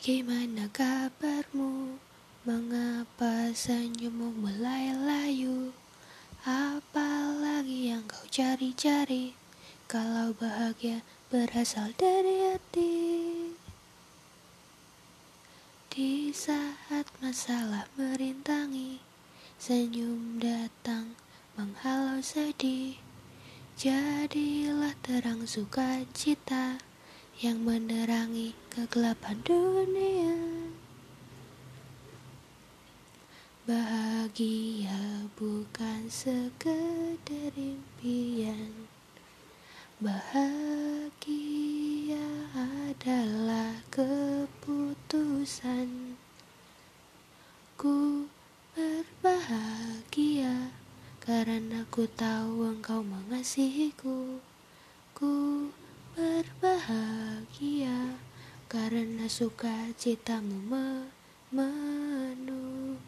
Bagaimana kabarmu? Mengapa senyummu mulai layu? Apalagi yang kau cari-cari? Kalau bahagia berasal dari hati Di saat masalah merintangi Senyum datang menghalau sedih Jadilah terang sukacita Yang menerangi kegelapan dunia. Bahagia bukan sekedar impian. Bahagia adalah keputusan. Ku berbahagia Karena ku tahu engkau mengasihiku Ku berbahagia Karena sukacitamu memenuhiku